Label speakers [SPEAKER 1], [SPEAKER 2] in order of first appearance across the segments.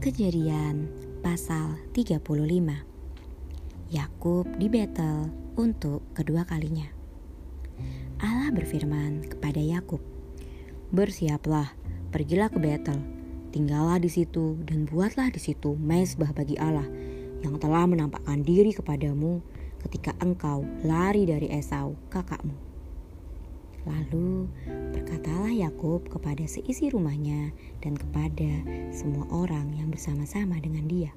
[SPEAKER 1] Kejadian pasal 35 Yakub di Betel untuk kedua kalinya Allah berfirman kepada Yakub Bersiaplah, pergilah ke Betel Tinggallah di situ dan buatlah di situ mesbah bagi Allah yang telah menampakkan diri kepadamu ketika engkau lari dari Esau kakakmu. Lalu berkatalah Yakub kepada seisi rumahnya dan kepada semua orang yang bersama-sama dengan dia.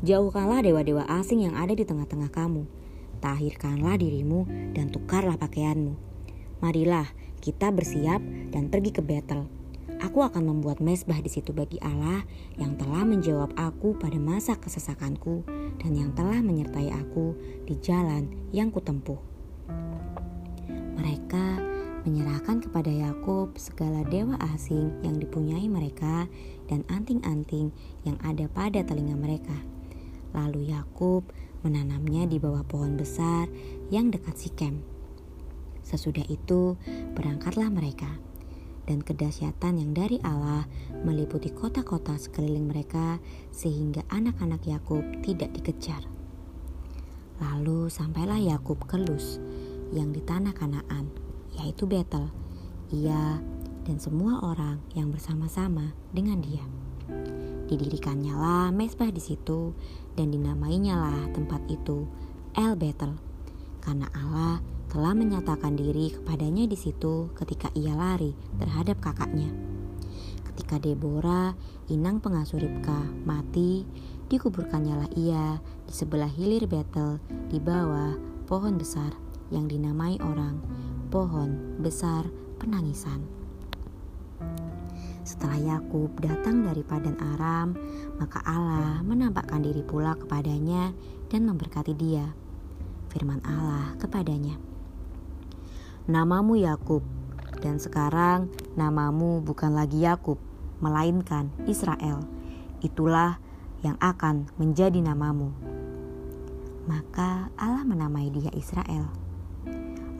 [SPEAKER 1] Jauhkanlah dewa-dewa asing yang ada di tengah-tengah kamu. Tahirkanlah dirimu dan tukarlah pakaianmu. Marilah kita bersiap dan pergi ke Betel. Aku akan membuat mesbah di situ bagi Allah yang telah menjawab aku pada masa kesesakanku dan yang telah menyertai aku di jalan yang kutempuh. Mereka menyerahkan kepada Yakub segala dewa asing yang dipunyai mereka dan anting-anting yang ada pada telinga mereka. Lalu Yakub menanamnya di bawah pohon besar yang dekat Sikem. Sesudah itu berangkatlah mereka dan kedahsyatan yang dari Allah meliputi kota-kota sekeliling mereka sehingga anak-anak Yakub tidak dikejar. Lalu sampailah Yakub ke Luz yang di tanah Kanaan, yaitu Betel, ia dan semua orang yang bersama-sama dengan dia. Didirikannya lah mesbah di situ dan dinamainya lah tempat itu El Betel, karena Allah telah menyatakan diri kepadanya di situ ketika ia lari terhadap kakaknya. Ketika Deborah, inang pengasuh Ribka, mati, dikuburkannya lah ia di sebelah hilir Betel di bawah pohon besar yang dinamai orang pohon besar penangisan. Setelah Yakub datang dari Padan Aram, maka Allah menampakkan diri pula kepadanya dan memberkati dia. Firman Allah kepadanya, "Namamu Yakub, dan sekarang namamu bukan lagi Yakub, melainkan Israel. Itulah yang akan menjadi namamu." Maka Allah menamai dia Israel.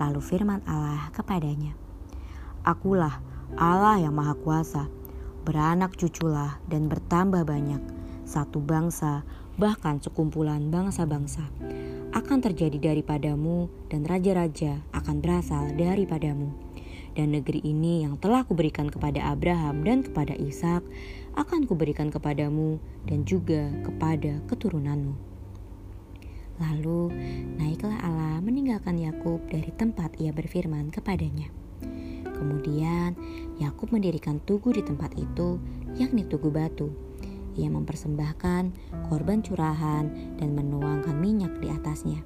[SPEAKER 1] Lalu firman Allah kepadanya, Akulah Allah yang Maha Kuasa, beranak cuculah dan bertambah banyak, satu bangsa, bahkan sekumpulan bangsa-bangsa akan terjadi daripadamu dan raja-raja akan berasal daripadamu. Dan negeri ini yang telah kuberikan kepada Abraham dan kepada Ishak akan kuberikan kepadamu dan juga kepada keturunanmu. Lalu naiklah Allah meninggalkan Yakub dari tempat ia berfirman kepadanya. Kemudian Yakub mendirikan tugu di tempat itu, yakni tugu batu. Ia mempersembahkan korban curahan dan menuangkan minyak di atasnya.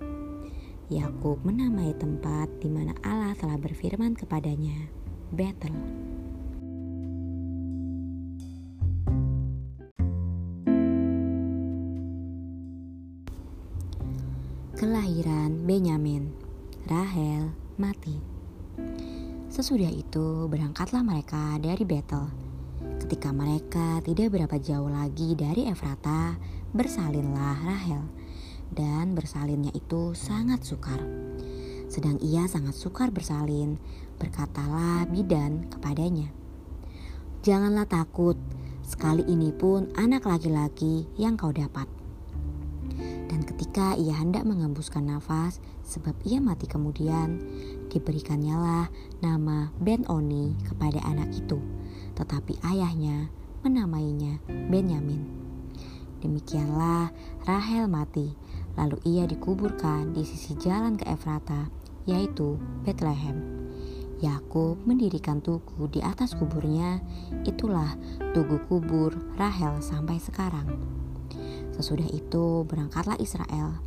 [SPEAKER 1] Yakub menamai tempat di mana Allah telah berfirman kepadanya, Betel. Kelahiran Benyamin, Rahel mati. Sesudah itu berangkatlah mereka dari Betel. Ketika mereka tidak berapa jauh lagi dari Efrata, bersalinlah Rahel. Dan bersalinnya itu sangat sukar. Sedang ia sangat sukar bersalin, berkatalah bidan kepadanya. Janganlah takut, sekali ini pun anak laki-laki yang kau dapat dan ketika ia hendak mengembuskan nafas, sebab ia mati kemudian, diberikannya lah nama Ben Oni kepada anak itu. Tetapi ayahnya menamainya Benyamin. Demikianlah Rahel mati, lalu ia dikuburkan di sisi jalan ke Efrata, yaitu Bethlehem. Yakub mendirikan tugu di atas kuburnya, itulah tugu kubur Rahel sampai sekarang. Sesudah itu berangkatlah Israel.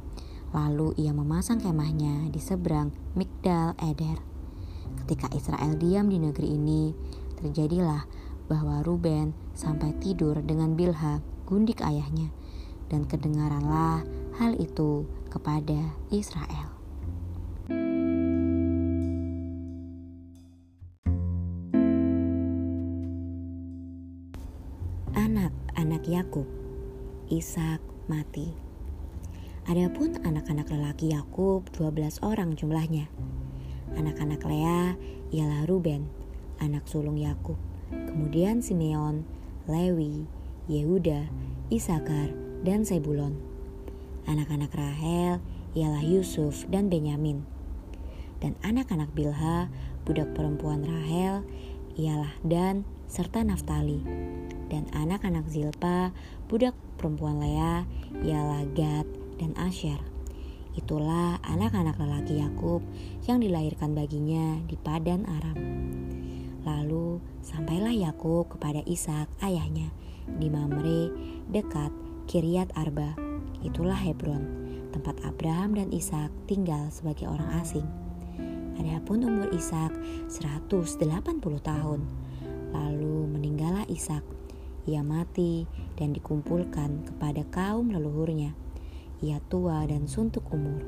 [SPEAKER 1] Lalu ia memasang kemahnya di seberang Migdal Eder. Ketika Israel diam di negeri ini, terjadilah bahwa Ruben sampai tidur dengan Bilha, gundik ayahnya, dan kedengaranlah hal itu kepada Israel. Anak-anak Yakub Ishak mati. Adapun anak-anak lelaki Yakub 12 orang jumlahnya. Anak-anak Lea ialah Ruben, anak sulung Yakub. Kemudian Simeon, Lewi, Yehuda, Isakar, dan Sebulon. Anak-anak Rahel ialah Yusuf dan Benyamin. Dan anak-anak Bilha, budak perempuan Rahel, ialah Dan serta Naftali. Dan anak-anak Zilpa, budak perempuan Lea, ialah Gad dan Asher. Itulah anak-anak lelaki Yakub yang dilahirkan baginya di Padan Aram. Lalu sampailah Yakub kepada Ishak ayahnya di Mamre dekat Kiryat Arba. Itulah Hebron, tempat Abraham dan Ishak tinggal sebagai orang asing. Adapun umur Ishak 180 tahun. Lalu meninggallah Ishak. Ia mati dan dikumpulkan kepada kaum leluhurnya. Ia tua dan suntuk umur.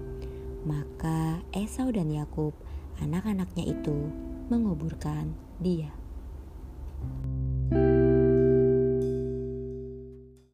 [SPEAKER 1] Maka Esau dan Yakub, anak-anaknya itu, menguburkan dia.